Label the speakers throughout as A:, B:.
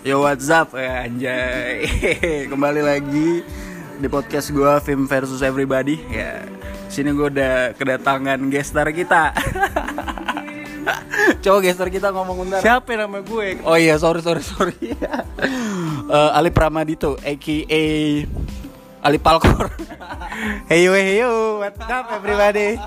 A: Yo what's up eh, anjay? Kembali lagi di podcast gue Film versus Everybody. Ya sini gue udah kedatangan gestar kita. Coba gestar kita ngomong bentar.
B: Siapa nama gue?
A: Oh iya sorry sorry sorry. Eh, Ali Pramadito aka Ali Palkor.
B: Heyo heyo, what's up everybody?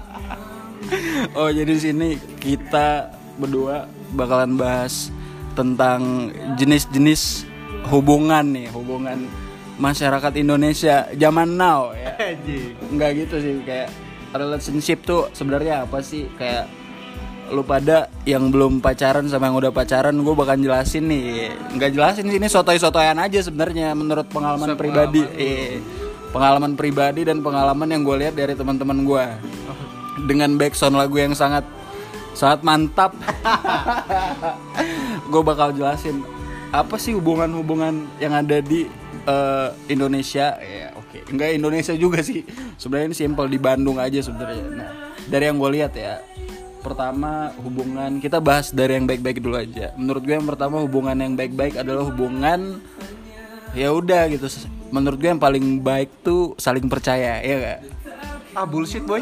A: Oh jadi sini kita berdua bakalan bahas tentang jenis-jenis hubungan nih hubungan masyarakat Indonesia zaman now ya. Nggak gitu sih kayak relationship tuh sebenarnya apa sih? Kayak lu pada yang belum pacaran sama yang udah pacaran gue bakal jelasin nih. Nggak jelasin sini sotoy-sotoyan aja sebenarnya menurut pengalaman pribadi. eh, pengalaman pribadi dan pengalaman yang gue lihat dari teman-teman gue dengan backsound lagu yang sangat sangat mantap gue bakal jelasin apa sih hubungan-hubungan yang ada di eh, Indonesia. Ya oke. Enggak Indonesia juga sih. Sebenarnya ini simpel di Bandung aja sebenarnya. Nah dari yang gue lihat ya pertama hubungan kita bahas dari yang baik-baik dulu aja. Menurut gue yang pertama hubungan yang baik-baik adalah hubungan ya udah gitu. Menurut gue yang paling baik tuh saling percaya ya gak?
B: Ah bullshit boy.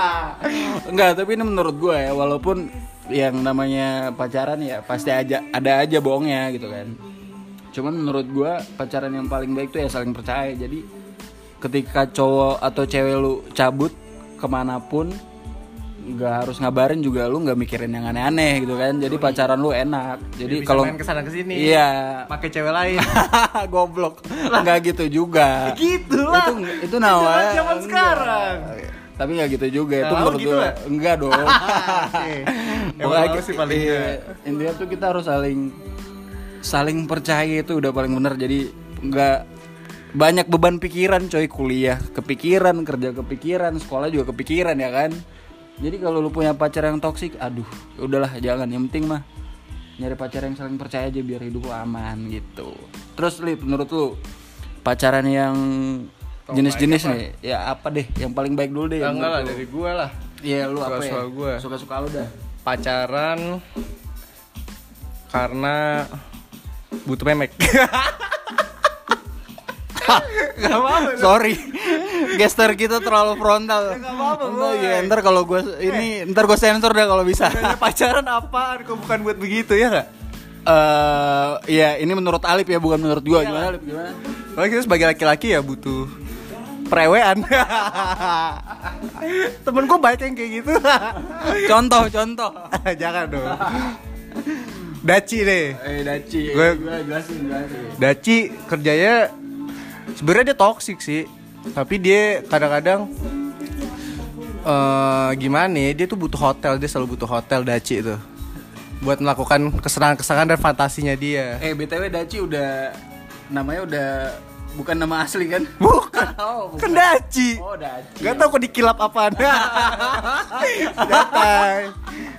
A: Enggak, tapi ini menurut gue ya, walaupun yang namanya pacaran ya pasti aja ada aja bohongnya gitu kan. Cuman menurut gue pacaran yang paling baik tuh ya saling percaya. Jadi ketika cowok atau cewek lu cabut ke mana pun nggak harus ngabarin juga lu nggak mikirin yang aneh-aneh gitu kan. Jadi pacaran lu enak. Jadi
B: Bisa
A: kalau
B: main ke sana ke sini.
A: iya
B: Pakai cewek lain.
A: goblok nggak gitu juga
B: gitu lah.
A: itu itu nawa
B: zaman sekarang.
A: tapi nggak gitu juga itu
B: Nah,
A: menurut
B: gitu
A: gue enggak dong.
B: Emang sih paling
A: iya, intinya tuh kita harus saling saling percaya itu udah paling benar jadi nggak banyak beban pikiran coy. Kuliah kepikiran kerja kepikiran sekolah juga kepikiran ya kan? Jadi kalau lu punya pacar yang toksik aduh udahlah jangan. Yang penting mah nyari pacar yang saling percaya aja biar hidup lu aman gitu. Terus lip menurut lu pacaran yang jenis-jenis nih ya apa deh? Yang paling baik dulu deh
B: Ya, enggak lah dari gue lah.
A: Iya lu apa ya?
B: Suka-suka gua.
A: Suka-suka lu dah.
B: Pacaran karena butuh memek. Gak apa-apa.
A: Sorry, gestar kita terlalu frontal. Gak
B: apa-apa,
A: ya, ntar kalau gue ini, ntar gue sensor dah kalau bisa.
B: Pacaran apaan? Kok bukan buat begitu ya gak?
A: Eh, ya ini menurut Alip ya, bukan menurut gue. Gimana Alip? Gimana?
B: Soalnya kita sebagai laki-laki ya butuh perewean. Temen gue banyak yang kayak gitu.
A: Contoh, contoh.
B: Jangan dong. Daci deh.
A: Eh, Daci.
B: Gue-
A: jelasin, jelasin.
B: Daci kerjanya sebenarnya dia toxic sih. Tapi dia kadang-kadang eh gimana ya? Dia tuh butuh hotel, dia selalu butuh hotel Daci itu. Buat melakukan kesenangan-kesenangan dan fantasinya dia.
A: Eh, BTW Daci udah namanya udah bukan nama asli kan?
B: Bukan.
A: Oh,
B: Kan Daci.
A: Oh, Daci.
B: Gak tau kok dikilap apaan Santai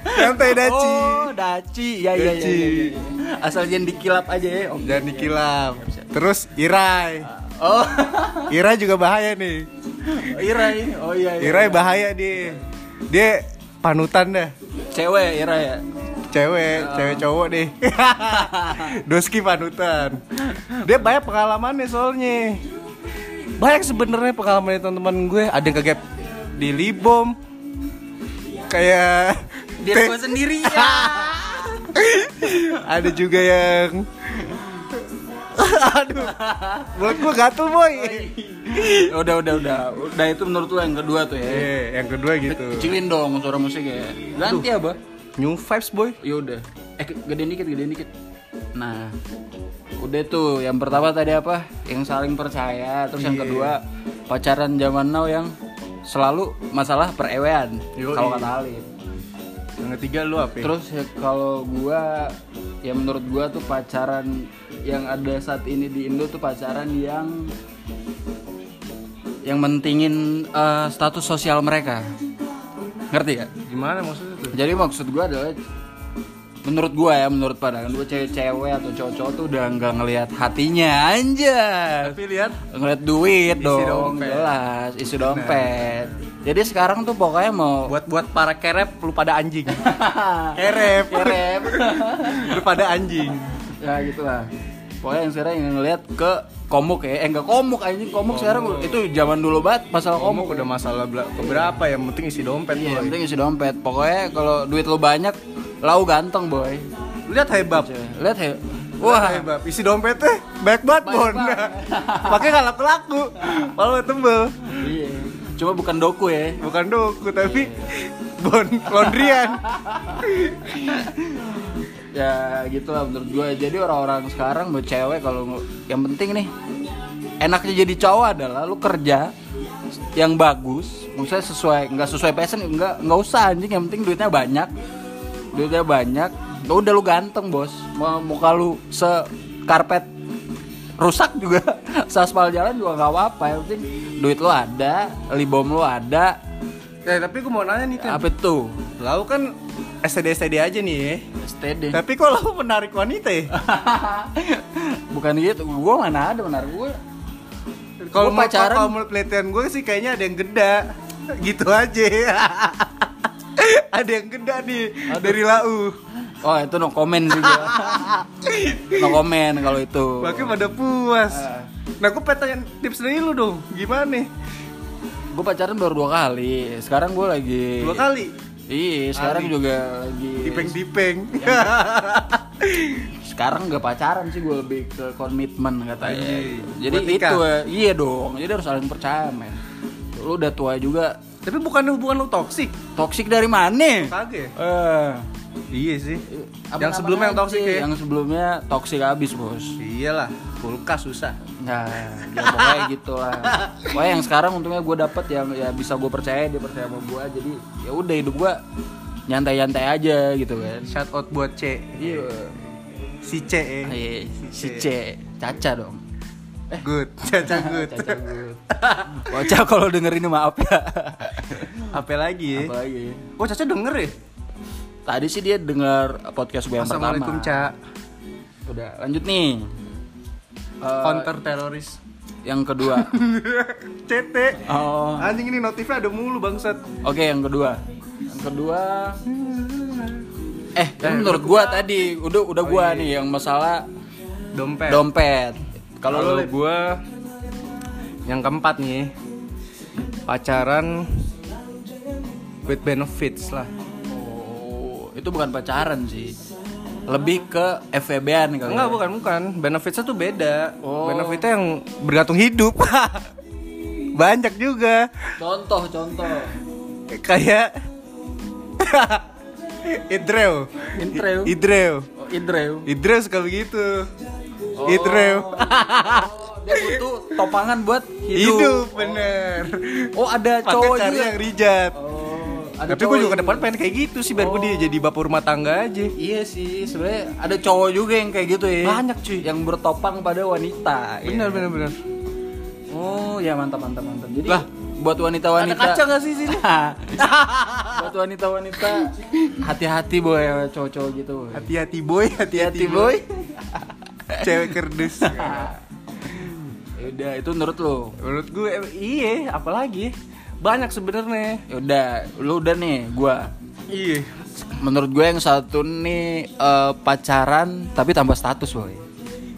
B: Santai Daci
A: Oh, Daci. Ya, ya, ya, ya, ya, ya. Asal jangan dikilap aja ya. Oke.
B: Jangan dikilap Terus Irai
A: Oh,
B: Irai juga bahaya nih
A: Irai. Oh iya, iya.
B: Irai bahaya dia Dia panutan dah
A: Cewek Ira ya.
B: Cewek, cewek cowok deh Doski panutan Dia banyak pengalamannya soalnya Banyak sebenarnya pengalaman teman-teman gue Ada yang kegap di Libom Kayak
A: Dia gue sendiri ya.
B: ada juga yang aduh mulut gua gatel boy
A: udah udah udah. Udah itu menurut lu yang kedua tuh ya.
B: eh yang kedua gitu
A: Kecilin dong suara musiknya. Ganti apa?
B: New vibes boy
A: Ya udah. Eh gedein dikit, gedein dikit. Nah, udah tuh yang pertama tadi apa? Yang saling percaya. Terus yang
B: Iya.
A: kedua pacaran zaman now yang selalu masalah perewean. Kalau kata Alif.
B: yang ketiga lu apa ya?
A: Terus ya kalau gua ya menurut gua tuh pacaran yang ada saat ini di Indo tuh pacaran yang yang mentingin eh, status sosial mereka. Ngerti ya?
B: gimana maksudnya
A: Jadi maksud gua adalah menurut gua ya, menurut pandangan gua cewek-cewek atau cowok-cowok tuh udah nggak ngelihat hatinya anjay.
B: tapi lihat
A: Ngeliat duit
B: Isi
A: dong,
B: dompet.
A: jelas, isi dompet. Jadi sekarang tuh pokoknya mau
B: buat buat para kerep lu pada anjing kerep
A: kerep.
B: lu pada anjing
A: ya gitu lah pokoknya yang sekarang yang ngeliat ke komuk ya. Eh enggak komuk anjing. Komuk sekarang itu zaman dulu banget masalah
B: Komuk
A: komuk.
B: udah masalah keberapa yang penting isi dompet
A: iya yang penting isi dompet. Pokoknya kalau duit lo banyak lau ganteng boy.
B: Lihat hebab.
A: lihat ya
B: Wah, hebab. Isi dompetnya banyak banget, Bon. Pakai nggak laku-laku. Malah tebel.
A: iya. Cuma bukan doku ya.
B: Bukan doku tapi bon laundryan.
A: ya gitulah menurut gue jadi orang-orang sekarang buat cewek kalau yang penting nih enaknya jadi cowok adalah lu kerja yang bagus maksudnya sesuai nggak sesuai passion nggak nggak usah anjing. Yang penting duitnya banyak duitnya banyak. Ya udah lu ganteng bos. Mau muka lu se karpet rusak juga seaspal jalan juga nggak apa-apa. Yang penting duit lu ada libom lu ada.
B: Eh, tapi gue mau nanya nih, Tin.
A: apa itu?
B: Lau kan STD STD aja nih ya.
A: STD
B: Tapi kok lau menarik wanita ya?
A: bukan gitu gue mana ada benar gue
B: Kalau mau
A: pacaran-
B: kalau menurut penelitian gue sih kayaknya ada yang geda. Gitu aja. ada yang geda nih dari lau.
A: Oh itu no comment sih gua. no comment kalau itu.
B: Makanya pada puas.
A: Ah.
B: Nah, gue pengen tips dari lu dong. Gimana?
A: Gue pacaran baru dua kali. Sekarang gue lagi.
B: Dua kali.
A: Iya sekarang juga lagi.
B: Dipeng-dipeng.
A: Sekarang gak pacaran sih gue lebih ke komitmen katanya.
B: Anjing.
A: Jadi itu iya dong. Jadi harus saling percaya men. Lu udah tua juga.
B: Tapi bukan hubungan lu toksik.
A: Toksik dari mana?
B: Kagak.
A: Eh,
B: Iya sih.
A: apa
B: yang sebelumnya yang toksik ya.
A: Yang sebelumnya toksik abis bos.
B: Iyalah, kulkas susah.
A: Nah, ya pokoknya gitu lah. Pokoknya yang sekarang untungnya gue dapet yang ya bisa gue percaya dia percaya sama gue. Jadi ya udah hidup gue nyantai-nyantai aja gitu kan.
B: Shout out buat C.
A: Iya.
B: Si C. eh.
A: Iya, si C, Caca dong.
B: Good. Caca good.
A: Caca good. Bocah kalau denger ini maaf ya.
B: Apa lagi?
A: Apa lagi?
B: Oh, Caca denger ya?
A: Tadi sih dia denger podcast gue yang pertama.
B: Assalamualaikum, Ca.
A: Udah, lanjut nih. Eh,
B: Counter teroris.
A: yang kedua.
B: CT.
A: Oh,
B: Anjing ini notifnya ada mulu bangsat.
A: Oke, yang kedua. Yang kedua Eh, ini menurut gua tadi udah udah gua nih yang masalah
B: Dompet.
A: dompet. Kalau
B: gua yang keempat nih pacaran with benefits lah.
A: Oh, itu bukan pacaran sih. Lebih ke FVB-an kali.
B: Enggak,
A: ya.
B: bukan, bukan. Benefitsnya tuh beda.
A: Oh.
B: Benefitnya yang bergantung hidup. Banyak juga.
A: Contoh, contoh.
B: Kayak Idreo.
A: Intreu.
B: Idreo.
A: Oh, Idreu.
B: Idreo suka begitu.
A: Oh.
B: Idreo.
A: Dia butuh topangan buat
B: Hidup.
A: hidup.
B: bener.
A: Oh, ada
B: Pakai
A: cowok juga.
B: yang rijat.
A: Oh, ada
B: Tapi gue juga ke depan pengen kayak gitu sih biar gue dia jadi bapak rumah tangga aja.
A: Iya sih, sebenarnya ada cowok juga yang kayak gitu ya.
B: Banyak, cuy.
A: Yang bertopang pada wanita.
B: Bener
A: ya.
B: bener bener.
A: Oh, ya mantap mantap mantap. Jadi
B: Lah,
A: buat wanita-wanita
B: Ada kaca gak sih sini?
A: buat wanita-wanita hati-hati boy cowok-cowok gitu.
B: Hati-hati boy, Hati-hati
A: boy.
B: Cewek kerdus.
A: Ya udah, itu menurut lu.
B: Menurut gue em- iya, apalagi banyak sebenarnya.
A: Ya udah, lu udah nih gua.
B: Iya.
A: Menurut gue yang satu nih eh, pacaran tapi tambah status boy.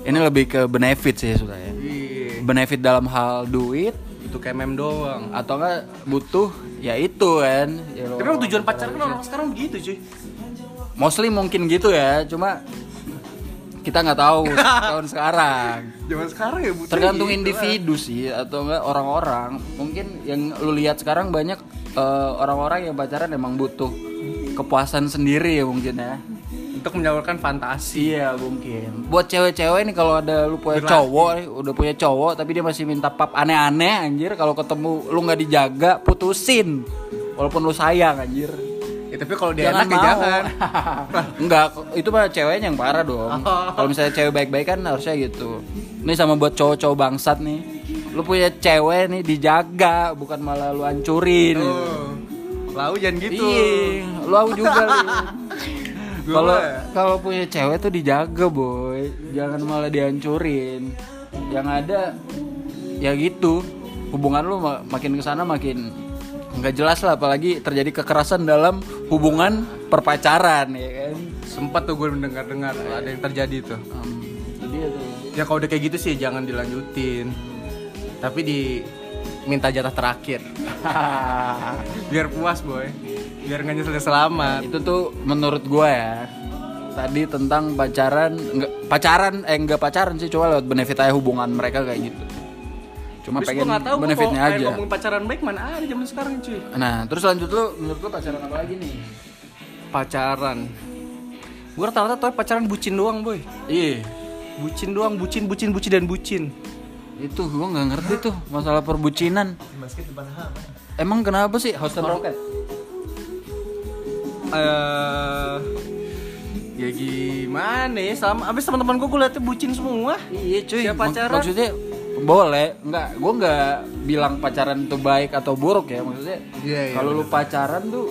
A: Ini lebih ke benefit sih sebenarnya.
B: Iya.
A: Benefit dalam hal duit
B: Itu kayak mem doang.
A: atau enggak butuh ya itu kan. Ya lo-
B: Tapi tujuan pacaran kan orang sekarang begitu cuy.
A: Mostly mungkin gitu ya, cuma kita nggak tahu tahun sekarang.
B: Zaman sekarang ya butuh
A: Tergantung
B: gitu,
A: individu sih atau enggak orang-orang. Mungkin yang lu lihat sekarang banyak eh, orang-orang yang pacaran emang butuh kepuasan sendiri ya mungkin ya.
B: Untuk menyalurkan fantasi.
A: Iya mungkin. Buat cewek-cewek nih kalau ada lu punya
B: Berlatih.
A: cowok, udah punya cowok tapi dia masih minta pap aneh-aneh anjir kalau ketemu lu nggak dijaga putusin. Walaupun lu sayang anjir.
B: Ya, tapi kalau dia enak ya jangan.
A: Enggak, itu mah ceweknya yang parah dong. Kalau misalnya cewek baik-baik kan harusnya gitu. Ini sama buat cowok-cowok bangsat nih. Lu punya cewek nih dijaga, bukan malah lu hancurin.
B: Tuh. Lau jangan gitu.
A: Iya, lu juga Kalau kalau punya cewek tuh dijaga, boy. Jangan malah dihancurin. Yang ada ya gitu. Hubungan lu ma- makin ke sana makin nggak jelas lah apalagi terjadi kekerasan dalam hubungan perpacaran ya kan.
B: sempat tuh gue mendengar dengar ada yang terjadi tuh.
A: Um,
B: ya kalau udah kayak gitu sih jangan dilanjutin. Tapi di minta jatah terakhir. Biar puas boy. Biar nggak nyesel selamat.
A: Itu tuh menurut gua ya tadi tentang pacaran enggak pacaran eh enggak pacaran sih coba lewat benefit aja hubungan mereka kayak gitu cuma
B: Terus
A: pengen
B: gua tahu
A: benefitnya aja.
B: ngomongin pacaran baik mana ada zaman sekarang cuy.
A: Nah terus lanjut lu menurut lu pacaran apa lagi nih?
B: Pacaran. Gue rata-rata tau pacaran bucin doang boy.
A: Iya.
B: Bucin doang bucin bucin bucin dan bucin.
A: Itu gua nggak ngerti tuh masalah perbucinan. Emang kenapa sih? Houston Rocket?
B: Eh ya gimana ya? Sama abis teman-teman gue gue liatnya bucin semua.
A: Iya cuy.
B: Siapa pacaran?
A: maksudnya boleh nggak gua nggak bilang pacaran itu baik atau buruk ya maksudnya
B: Iya, iya,
A: kalau lu pacaran tuh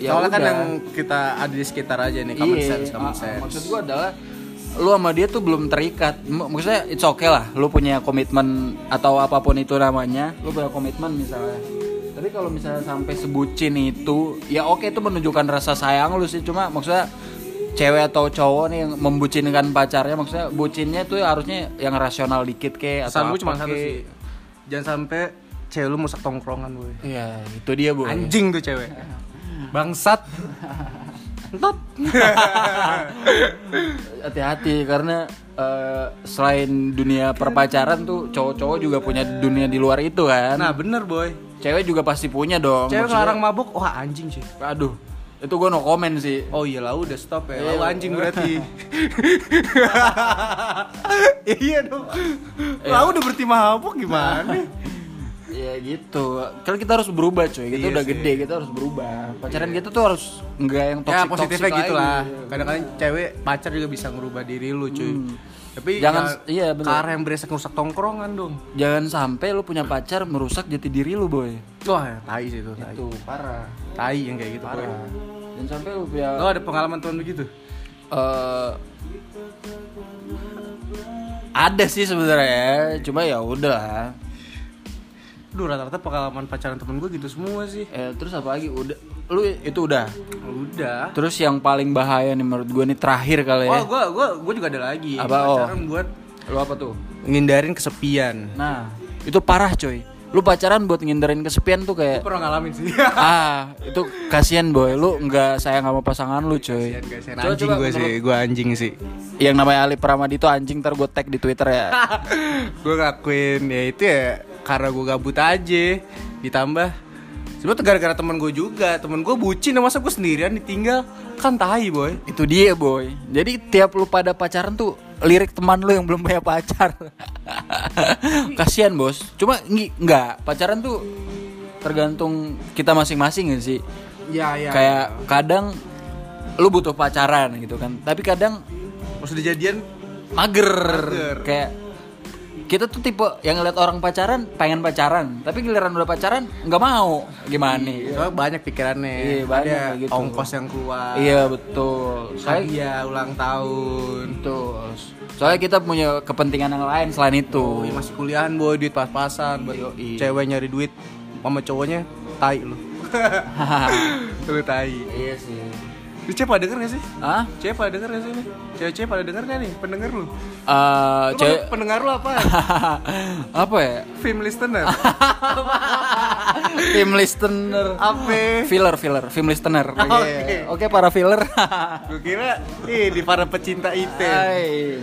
A: ya
B: soalnya kan
A: udah.
B: yang kita ada di sekitar aja nih common
A: Iya,
B: sense common
A: ah,
B: sense
A: Maksud gua adalah lu sama dia tuh belum terikat. Maksudnya it's okay lah, lu punya komitmen atau apa pun itu namanya, lu punya komitmen misalnya. Tapi kalau misalnya sampai sebucin itu, ya oke itu menunjukkan rasa sayang lu sih, cuma maksudnya cewek atau cowok nih yang membucinkan pacarnya maksudnya bucinnya tuh harusnya yang rasional dikit kek atau
B: pesan gue
A: apa
B: cuma satu sih. Jangan sampai cewek lu musak tongkrongan boy.
A: Iya, itu dia, Bu.
B: anjing tuh cewek. Bangsat. Entot
A: hati-hati karena eh, selain dunia perpacaran tuh cowok-cowok juga punya dunia di luar itu kan.
B: nah bener boy.
A: Cewek juga pasti punya dong.
B: cewek ngelarang mabuk wah anjing sih
A: Aduh, itu gue no comment sih.
B: Oh iya lah udah stop ya.
A: Iya.
B: Lau anjing berarti. iya dong. Lau udah berarti mabuk gimana?
A: Ya gitu. Kan kita harus berubah coy. Kita
B: Iya
A: udah
B: sih.
A: gede, kita harus berubah. Pacaran kita tuh harus enggak yang
B: ya
A: toxic
B: positifnya gitu lah. Kadang-kadang cewek pacar juga bisa ngerubah diri lu cuy. Tapi
A: Jangan-
B: jangan
A: iya, bener.
B: arah yang beresek rusak tongkrongan dong.
A: Jangan sampai lu punya pacar merusak jati diri lu, boy.
B: Wah, tai sih itu, tai.
A: Itu parah.
B: Tai yang kayak gitu.
A: Parah. Dan sampai lu punya
B: Lo ada pengalaman teman begitu?
A: eh ada sih sebenarnya, cuma ya udah.
B: Duh rata-rata pengalaman pacaran temen gue gitu semua sih.
A: Eh, terus apa lagi? Udah, lu itu udah.
B: Udah.
A: Terus yang paling bahaya nih menurut gue nih terakhir kali
B: Oh,
A: ya.
B: gue gua gua juga ada lagi.
A: Apa, oh?
B: Pacaran buat
A: Lu apa tuh?
B: ngindarin kesepian.
A: Nah, itu parah coy. Lu pacaran buat ngindarin kesepian tuh
B: Gue
A: kayak
B: pernah ngalamin sih.
A: ah, itu kasihan boy. Lu nggak sayang sama pasangan lu coy.
B: Kasian, kasian.
A: Coba-
B: anjing gue sih, gue anjing sih.
A: Yang namanya Ali Pramadito anjing ntar gue tag di Twitter ya.
B: gue ngakuin ya itu ya karena gue gabut aja. Ditambah sebetulnya gara-gara temen gue juga, temen gue bucin, masa gue sendirian ditinggal kan tahi boy.
A: itu dia boy. Jadi tiap lu pada pacaran tuh lirik teman lu yang belum punya pacar. kasihan bos. Cuma nggak pacaran tuh tergantung kita masing-masing gak sih.
B: Ya ya.
A: Kayak kadang lu butuh pacaran gitu kan. Tapi kadang
B: udah jadian
A: mager.
B: Mager.
A: kayak kita tuh tipe yang ngeliat orang pacaran pengen pacaran tapi giliran udah pacaran nggak mau gimana nih
B: soalnya banyak pikirannya.
A: Iya, banyak
B: Ada
A: gitu.
B: ongkos yang keluar.
A: iya betul saya
B: Hadiah ulang tahun.
A: betul soalnya kita punya kepentingan yang lain selain itu
B: Oh, iya, masih kuliahan boy, duit pas-pasan buat
A: Yoi.
B: cewek nyari duit sama cowoknya tai lu. lu tai.
A: iya sih
B: Lu cewek pada denger gak sih?
A: ah
B: Cewek pada denger gak sih nih? Cewek-cewek pada denger gak nih? Pendengar lu?
A: Eh,
B: Lu
A: cewek
B: pendengar lu apa?
A: apa ya
B: Film listener?
A: film listener
B: apa?
A: filler filler film listener oke
B: Oke.
A: oke para filler
B: Gue kira ih di para pecinta item
A: Hai.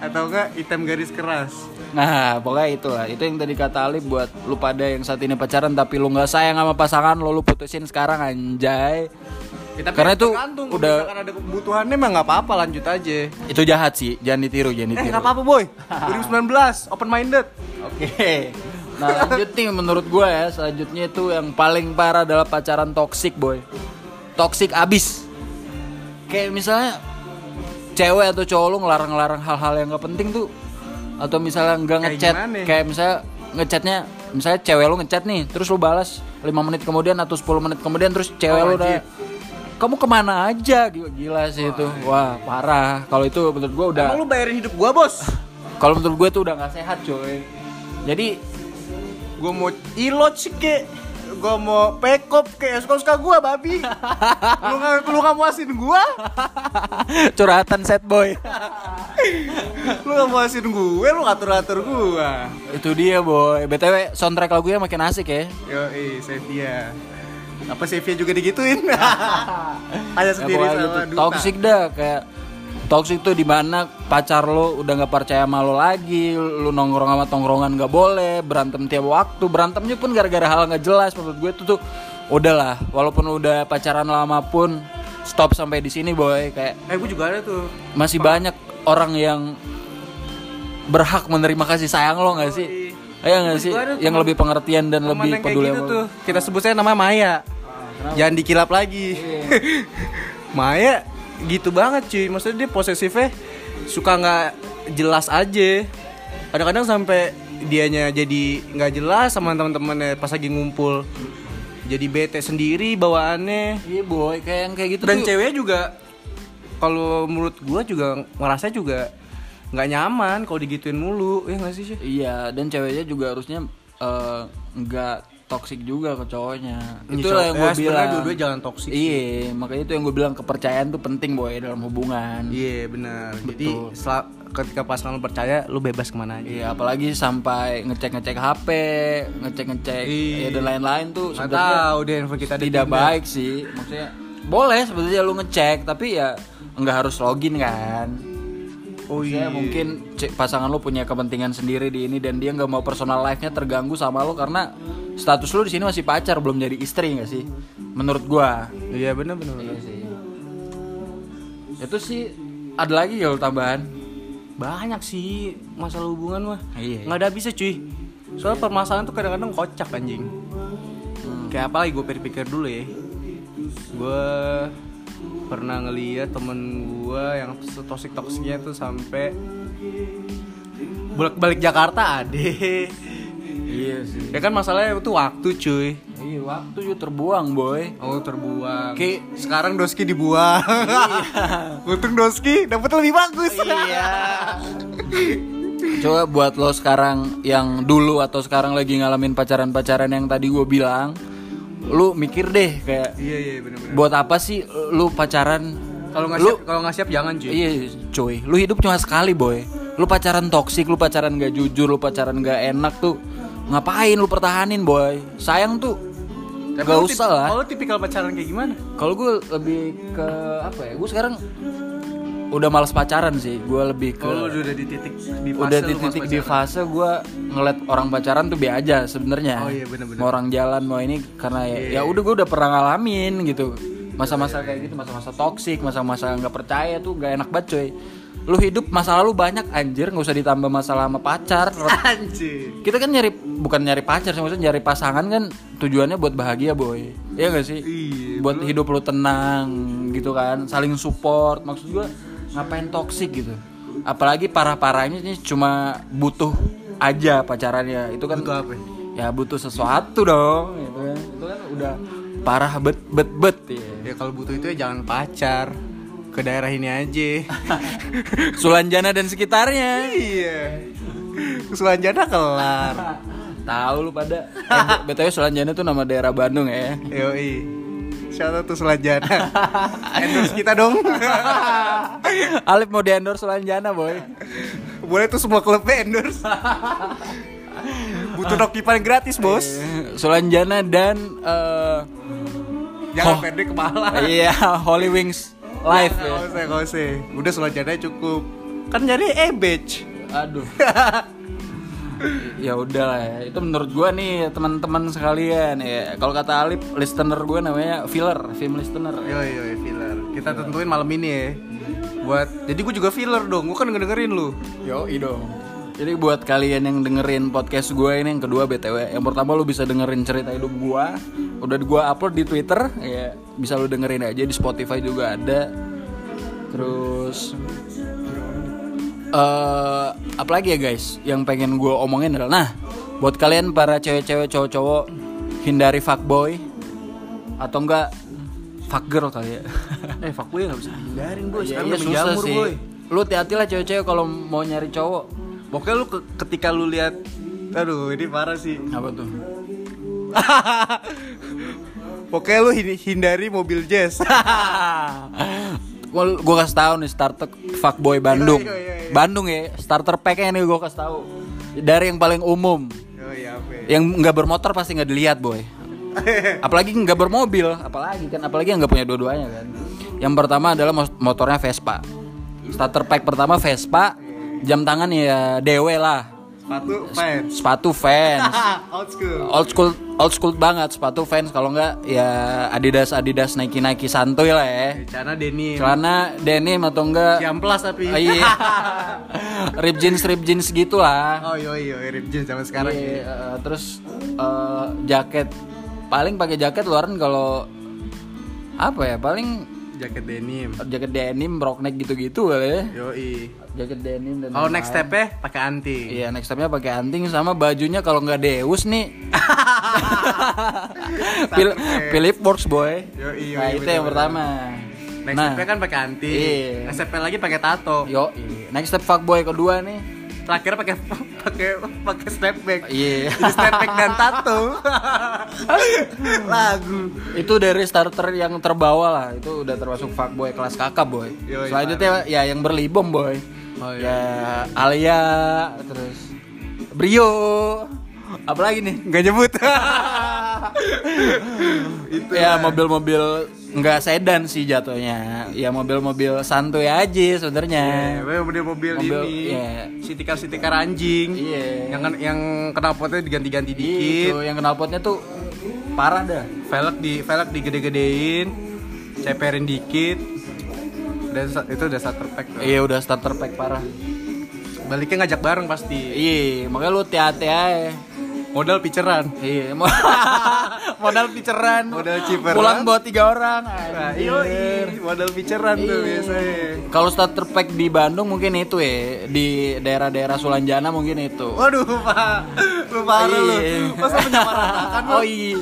B: atau enggak item garis keras.
A: Nah, pokoknya itulah. Itu yang tadi kata Alif buat lu pada yang saat ini pacaran tapi lu nggak sayang sama pasangan lo, lu putusin sekarang anjay.
B: Ya, tapi
A: Karena itu
B: tergantung,
A: udah
B: misalkan ada kebutuhannya mah nggak apa-apa lanjut aja.
A: itu jahat sih, jangan ditiru, jangan
B: Eh
A: ditiru.
B: nggak apa-apa boy. 2019 open minded.
A: Oke. Nah, lanjut nih menurut gua ya, selanjutnya itu yang paling parah adalah pacaran toksik, boy. Toksik abis. Kayak misalnya cewek atau cowok lu ngelarang-larang hal-hal yang gak penting tuh atau misalnya nggak
B: Kayak
A: ngechat
B: gimana?
A: kayak misalnya ngechatnya misalnya cewek lu ngechat nih terus lu balas 5 menit kemudian atau 10 menit kemudian terus cewek
B: Oh,
A: lu udah. Kamu ke mana aja gila, gila sih itu wah parah kalau itu menurut gua udah
B: Emang lu bayarin hidup gua bos?
A: kalau menurut gue tuh udah nggak sehat coy jadi
B: Gua mau ilot sih ke gua mau pekop kayak suka-suka gua babi. lu nggak lu nggak muasin gua,
A: Curhatan set boy.
B: lu nggak muasin gue, lu ngatur-ngatur gua.
A: Itu dia boy. BTW soundtrack lagunya makin asik ya.
B: Yo, eh, Sevia. Apa Sevia juga digituin? Hanya sendiri sama Duta.
A: Toxic dah kayak toxic tuh di mana pacar lo udah nggak percaya sama lo lagi, lu nongkrong sama tongkrongan nggak boleh, berantem tiap waktu, berantemnya pun gara-gara hal nggak jelas menurut gue itu tuh udahlah, walaupun udah pacaran lama pun stop sampai di sini boy kayak
B: Eh, gue juga ada tuh.
A: masih banyak orang yang berhak menerima kasih sayang lo nggak sih? Iya nggak sih? Yang lebih pengertian dan lebih peduli
B: gitu
A: lo.
B: tuh. Kita sebut saya namanya Maya. Jangan dikilap lagi. Maya gitu banget cuy. Maksudnya dia posesifnya suka nggak jelas aja. Kadang-kadang sampai dianya jadi nggak jelas sama teman-temannya pas lagi ngumpul. Jadi bete sendiri bawaannya.
A: Iya boy, kayak yang kayak gitu
B: Dan
A: tuh.
B: cewek juga kalau menurut gua juga ngerasa juga nggak nyaman kalau digituin mulu ya nggak sih sih
A: Iya, dan ceweknya juga harusnya eh, nggak toksik juga ke cowoknya.
B: Ini
A: Itulah yang
B: ya,
A: gue
B: sebenarnya
A: bilang.
B: dua-dua jangan toksik.
A: Iya, makanya itu yang gue bilang kepercayaan tuh penting boy dalam hubungan.
B: Iya benar. Jadi
A: Betul.
B: sel- ketika pasangan lu percaya, lu bebas ke mana aja.
A: Iya, apalagi sampai ngecek-ngecek HP, ngecek-ngecek
B: Iya.
A: ya dan lain-lain tuh sebenarnya
B: tahu deh handphone kita
A: tidak baik sih. Maksudnya boleh sebetulnya lu ngecek, tapi ya nggak harus login kan.
B: Oh iya.
A: mungkin cek- pasangan lu punya kepentingan sendiri di ini dan dia nggak mau personal life-nya terganggu sama lu karena status lu di sini masih pacar belum jadi istri nggak sih? Menurut gua.
B: Iya benar benar. benar.
A: sih. Itu sih ada lagi ya tambahan.
B: Banyak sih masalah hubungan mah.
A: Iya.
B: Nggak ada habisnya cuy. Soal permasalahan tuh kadang-kadang kocak anjing. Kayak apa lagi gue pikir dulu ya. Gue pernah ngeliat temen gue yang toksik toksiknya tuh sampai bolak balik Jakarta ade.
A: Iya sih.
B: ya kan masalahnya itu waktu cuy.
A: Iya, waktu juga terbuang, boy.
B: Oh terbuang.
A: Ki-
B: sekarang Doski dibuang. Untung Doski dapat lebih bagus.
A: Iya. Coba buat lo sekarang yang dulu atau sekarang lagi ngalamin pacaran-pacaran yang tadi gue bilang, lu mikir deh kayak
B: Iya iya benar-benar.
A: buat apa sih lu pacaran?
B: Kalau nggak siap kalau nggak siap jangan cuy.
A: Iya, cuy. Lu hidup cuma sekali, boy. Lu pacaran toksik, lu pacaran gak jujur, lu pacaran gak enak tuh. Ngapain lu pertahanin, boy? Sayang tuh
B: Tapi
A: gak usah lah.
B: Kalau tipikal pacaran kayak gimana?
A: Kalau gue lebih ke apa ya? Gue sekarang udah males pacaran sih. Gue lebih ke
B: Kalau udah di titik di fase
A: udah di titik di fase gue ngeliat orang pacaran tuh biasa aja sebenarnya.
B: Oh iya, bener-bener.
A: Mau orang jalan mau ini karena ya, ya udah gue udah pernah ngalamin gitu. Masa-masa kayak gitu, masa-masa toksik, masa-masa nggak percaya tuh gak enak banget coy. Lu hidup masalah lu banyak anjir, nggak usah ditambah masalah sama pacar.
B: Anjir.
A: Kita kan nyari bukan nyari pacar sih, maksudnya nyari pasangan kan tujuannya buat bahagia boy. Iya gak sih?
B: Iya,
A: buat hidup lu tenang gitu kan, saling support. Maksud gua ngapain toksik gitu. Apalagi parah-parahnya ini cuma butuh aja pacarannya. Itu kan
B: Butuh apa?
A: Ya butuh sesuatu dong gitu kan. Itu kan udah parah bet bet bet ya.
B: Ya kalau butuh itu ya jangan pacar. Ke daerah ini aja.
A: Sulanjana dan sekitarnya.
B: iya. Sulanjana kelar.
A: Tahu lu pada. Eh, BTW Sulanjana tuh nama daerah Bandung ya.
B: Yoi. Shout out to Sulanjana. Endorse kita dong.
A: Alif mau di endorse Sulanjana boy.
B: Boleh tuh semua klubnya endorse. Butuh Noki paling gratis, Bos.
A: Eh, Sulanjana dan eh,
B: Jangan
A: Oh.
B: pendek kepala.
A: iya Holy Wings Live ya.
B: Gak usah, gak usah. Udah Sulanjana cukup. Kan nyari e-badge.
A: Aduh. ya udah lah ya. itu menurut gua nih teman-teman sekalian ya kalau kata Alif listener gue namanya filler film listener
B: Yoi, yoi, filler. Kita tentuin malam ini ya. Buat jadi gue juga filler dong. Gue kan ngedengerin lu.
A: yo dong jadi buat kalian yang dengerin podcast gue ini yang kedua btw yang pertama lu bisa dengerin cerita hidup gue udah gue upload di twitter ya bisa lu dengerin aja di spotify juga ada terus eh apalagi ya guys yang pengen gue omongin adalah nah buat kalian para cewek-cewek cowok-cowok hindari fuckboy atau enggak fuck girl kali ya
B: Eh, fuck gue gak bisa hindarin boy.
A: Ya,
B: Sekarang
A: iya,
B: udah
A: susah sih
B: boy.
A: lu hati-hati lah cewek-cewek kalau mau nyari cowok
B: Pokoknya lu ke- ketika lu lihat Aduh, ini parah sih.
A: apa tuh
B: Pokoknya lu hin- hindari mobil jazz.
A: Gua kasih tahu nih starter fuckboy Bandung.
B: Iya, iya, iya.
A: Bandung ya, starter packnya nih gua kasih tahu. Dari yang paling umum,
B: oh iya, apa?
A: yang nggak bermotor pasti nggak dilihat boy. Apalagi nggak bermobil, apalagi kan, apalagi yang nggak punya dua-duanya kan. Yang pertama adalah motornya Vespa. Starter pack pertama Vespa, jam tangan ya DW lah.
B: Sepatu fans.
A: Sepatu fans.
B: Old school.
A: old school old school banget sepatu fans kalau nggak ya Adidas Adidas Nike Nike santuy lah ya
B: Celana denim.
A: celana denim atau enggak
B: Ciamplas tapi.
A: Ah, iya rib jeans rib jeans gitu lah
B: Oh iya iya rip jeans zaman sekarang
A: Iya,
B: ya.
A: eh, terus eh, jaket paling pakai jaket luaran kalau apa ya paling
B: Jaket denim.
A: jaket denim rock neck gitu-gitu kali ya
B: Yoi.
A: jaket denim dan
B: Oh next
A: lain-lain.
B: stepnya pakai anting.
A: Iya, next stepnya pakai anting sama bajunya kalau nggak Deus nih. Phil- Philip Works boy.
B: Yoi, yoi,
A: nah, itu
B: betul,
A: yang
B: betul.
A: pertama.
B: Next
A: nah,
B: stepnya kan pakai anting.
A: Iya.
B: Next stepnya lagi pakai tato.
A: yo, next step fuckboy kedua nih.
B: Terakhir pakai pakai pakai step back.
A: Iya.
B: Jadi step back dan tato. Lagu.
A: itu dari starter yang terbawa lah. Itu udah termasuk fuckboy kelas kakap boy.
B: Yoi,
A: Selanjutnya ya yang berlibom boy.
B: Oh, iya.
A: Ya Alia terus Brio. Apalagi nih?
B: Nggak nyebut. Itu
A: ya mobil-mobil nggak sedan sih jatuhnya ya mobil-mobil santuy aja sebenarnya
B: Ya, mobil-mobil
A: Mobil,
B: ini.
A: iya.
B: Sitikar-sitikar anjing.
A: Iya.
B: Yang yang knalpotnya diganti-ganti
A: itu
B: dikit.
A: yang knalpotnya tuh parah dah
B: velg di velg digede-gedein ceperin dikit dan itu udah starter pack tuh.
A: iya udah starter pack parah
B: baliknya ngajak bareng pasti
A: iya makanya lu hati-hati aja
B: modal piceran
A: iya. Mo- modal piceran
B: Modal ciperan.
A: pulang bawa tiga orang.
B: Nah, yoi, modal piceran tuh
A: Iya.
B: biasanya.
A: Kalau starter pack di Bandung mungkin itu ya. Di daerah-daerah Sulanjana mungkin itu.
B: Waduh pak. Lu parah lu.
A: Iya.
B: masa menyamaratakan lu?
A: Oh iya.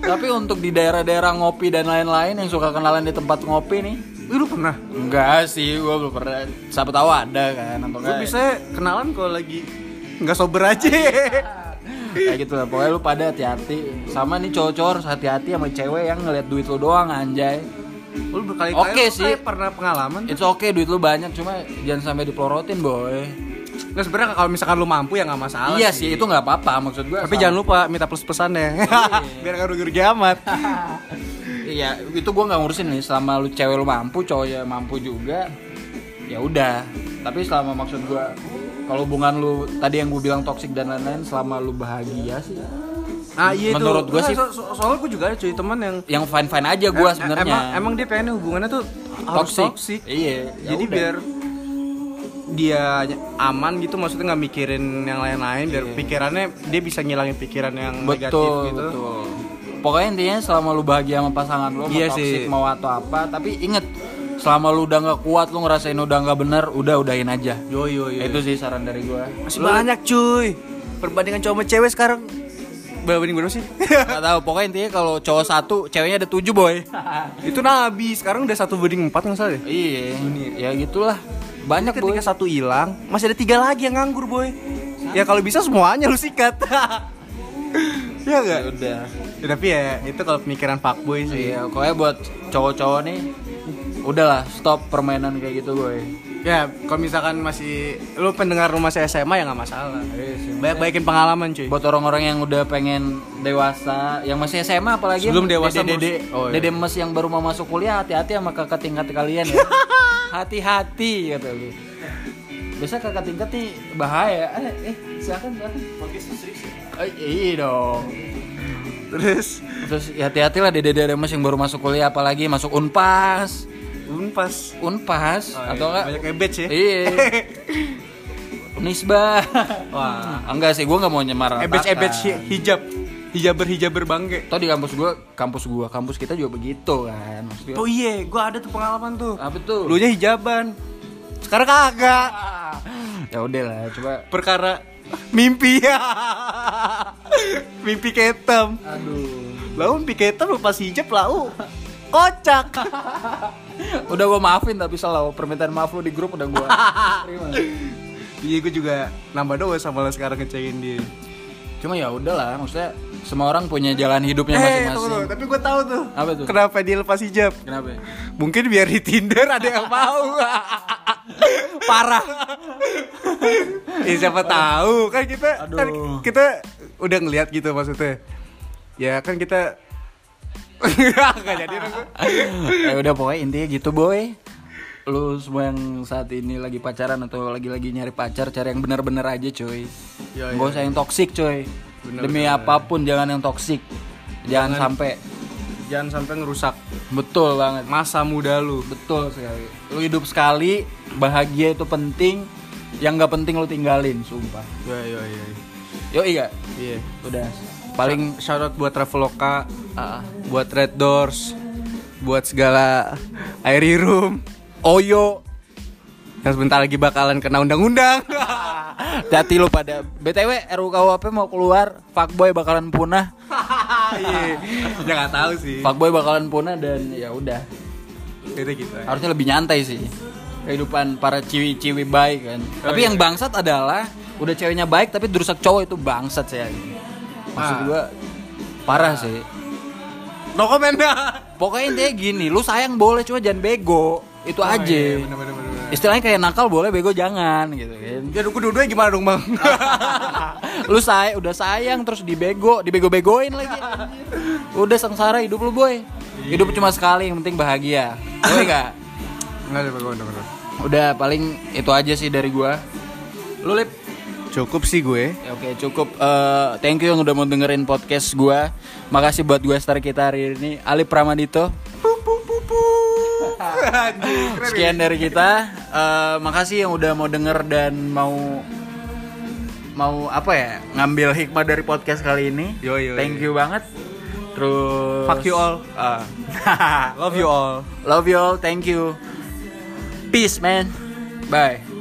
A: Tapi untuk di daerah-daerah ngopi dan lain-lain yang suka kenalan di tempat ngopi nih,
B: lu pernah?
A: Enggak sih, gua belum pernah. Siapa tahu ada kan atau
B: lu
A: enggak.
B: bisa kenalan kalau lagi nggak sober aja
A: Kayak gitu lah. Pokoknya lu pada hati-hati. Sama nih cowok-cowok harus hati-hati sama cewek yang ngeliat duit lu doang anjay.
B: lu berkali-kali
A: Oke
B: lu
A: sih.
B: pernah pengalaman
A: It's okay duit lu banyak cuma jangan sampai dipelorotin, boy.
B: nggak sebenarnya kalau misalkan lu mampu ya nggak masalah
A: iya sih, itu nggak apa-apa maksud gua.
B: Tapi jangan lupa minta plus pesannya. Biar nggak rugi-rugi amat.
A: Iya, itu gua nggak ngurusin nih. Selama lu cewek lu mampu, cowoknya mampu juga, ya udah. Tapi selama maksud gua, kalau hubungan lu tadi yang gua bilang toksik dan lain-lain, selama lu bahagia sih,
B: Ah iya
A: Menurut gua
B: Nggak,
A: sih-
B: so- so- soalnya gue juga ada cuy teman yang
A: yang fine fine aja gua
B: em-
A: sebenarnya.
B: Emang, emang dia pengennya hubungannya tuh harus
A: toksik.
B: toksik.
A: Iya. ya
B: Jadi
A: udah.
B: biar dia aman gitu maksudnya nggak mikirin yang lain-lain biar pikirannya dia bisa ngilangin pikiran yang negatif
A: betul
B: gitu.
A: betul. Pokoknya intinya selama lu bahagia sama pasangan lu, mau
B: Iya
A: toksik
B: sih.
A: mau atau apa, tapi inget selama lu udah nggak kuat, lu ngerasain udah nggak bener, udah udahin aja.
B: Yo yo yo.
A: Itu sih saran dari gua.
B: masih banyak cuy. Perbandingan cowok sama cewek sekarang berbanding berapa sih?
A: Gak tahu, pokoknya intinya kalau cowok satu, ceweknya ada tujuh boy.
B: itu nabi sekarang udah satu banding empat nggak salah ya?
A: Iya, ya gitulah. Banyak boy.
B: ketika satu hilang masih ada tiga lagi yang nganggur boy ya kalau bisa semuanya lu sikat ya
A: Ya
B: enggak
A: udah.
B: ya, tapi ya itu kalau pemikiran fuckboy sih
A: Iya, pokoknya buat cowok-cowok nih, udahlah stop permainan kayak gitu boy.
B: ya kalau misalkan masih lu pendengar lu masih SMA ya nggak masalah
A: Iya
B: banyak baikin pengalaman cuy
A: Buat orang-orang yang udah pengen dewasa, yang masih SMA apalagi
B: Sebelum
A: yang
B: dewasa
A: dede,
B: harus- oh, iya.
A: dede mes yang baru mau masuk kuliah, hati-hati sama kakak tingkat kalian ya. Hati-hati kata lu. Biasa kakak tingkat nih bahaya. Eh, eh silakan silakan. Eh, iya dong.
B: terus
A: Terus ya hati-hati lah dede-dede mas yang baru masuk kuliah apalagi masuk Unpas.
B: Unpas
A: Unpas
B: Oh,
A: atau
B: iya.
A: enggak?
B: banyak ebet ya
A: Iya. Unisba.
B: wah
A: enggak sih, gua nggak mau nyemar.
B: ebet ebet hijab hijaber hijaber bangke
A: Tau di kampus gua, kampus gua, kampus kita juga begitu kan. Maksudnya,
B: oh iya gua ada tuh pengalaman tuh
A: apa tuh?
B: lu nya hijaban sekarang kagak
A: ya udah lah, coba.
B: perkara mimpi ya mimpi ketem
A: Aduh.
B: lau mimpi ketem lu pas hijab lau kocak
A: Udah gua maafin tapi selalu permintaan maaf lu di grup udah gua terima.
B: iya gue juga nambah doa sama lo sekarang ngecekin dia
A: Cuma ya udahlah, maksudnya semua orang punya jalan hidupnya
B: Eh,
A: masing-masing.
B: tunggu. tapi gue tahu tuh.
A: Apa tuh?
B: Kenapa dia lepas hijab?
A: Kenapa?
B: Mungkin biar di Tinder ada yang mau. Parah. eh, siapa tahu kan kita kan
A: Aduh.
B: kita udah ngelihat gitu maksudnya. Ya kan kita Gak jadi dong gue.
A: ya udah pokoknya intinya gitu boy. Lu semua yang saat ini lagi pacaran atau lagi-lagi nyari pacar cari yang bener-bener aja coy.
B: Ya,
A: nggak usah yang toksik coy. Demi apa pun jangan yang toksik jangan, sampai
B: Jangan sampai ngerusak.
A: Betul banget.
B: Masa muda lu.
A: betul sekali. Lu hidup sekali bahagia itu penting. Yang nggak penting lu tinggalin sumpah.
B: Ya ya ya.
A: yo iya
B: Iya.
A: udah. Paling
B: Shout out buat Traveloka, buat Red Doors, buat segala Airy Room,
A: oyo
B: yang sebentar lagi bakalan kena undang-undang.
A: Hati lu pada BTW RUKUHP mau keluar Fuckboy bakalan punah
B: Iya, ya nggak tahu sih.
A: Fuckboy bakalan punah dan ya udah
B: Itu gitu. ya.
A: harusnya lebih nyantai sih kehidupan para ciwi-ciwi baik kan tapi yang bangsat adalah udah ceweknya baik tapi dirusak cowok itu bangsat saya maksud
B: Ah.
A: gua parah sih
B: No comment
A: pokoknya intinya gini lu sayang boleh cuma jangan bego. Itu aja.
B: iya, bener-bener.
A: istilahnya kayak nakal boleh bego jangan gitu kan.
B: Ya dulu dua-duanya gimana dong bang?
A: lu say udah sayang terus dibego dibego-begoin lagi. Udah sengsara hidup lu boy. Hidup cuma sekali yang penting bahagia. Iya enggak
B: Enggak ada
A: udah paling itu aja sih dari gua. Lu lip
B: Cukup sih gue.
A: Ya, Oke cukup. Eh, Thank you yang udah mau dengerin podcast gua. Makasih buat gue star kita hari ini. Alip Pramadito. Sekian dari kita. Eh, Makasih yang udah mau denger dan mau Mau apa ya Ngambil hikmah dari podcast kali ini.
B: Yo, yo,
A: Thank
B: yo.
A: you banget. Terus
B: Fuck you all.
A: Ah.
B: Love you all.
A: Love you all. Thank you. Peace man. Bye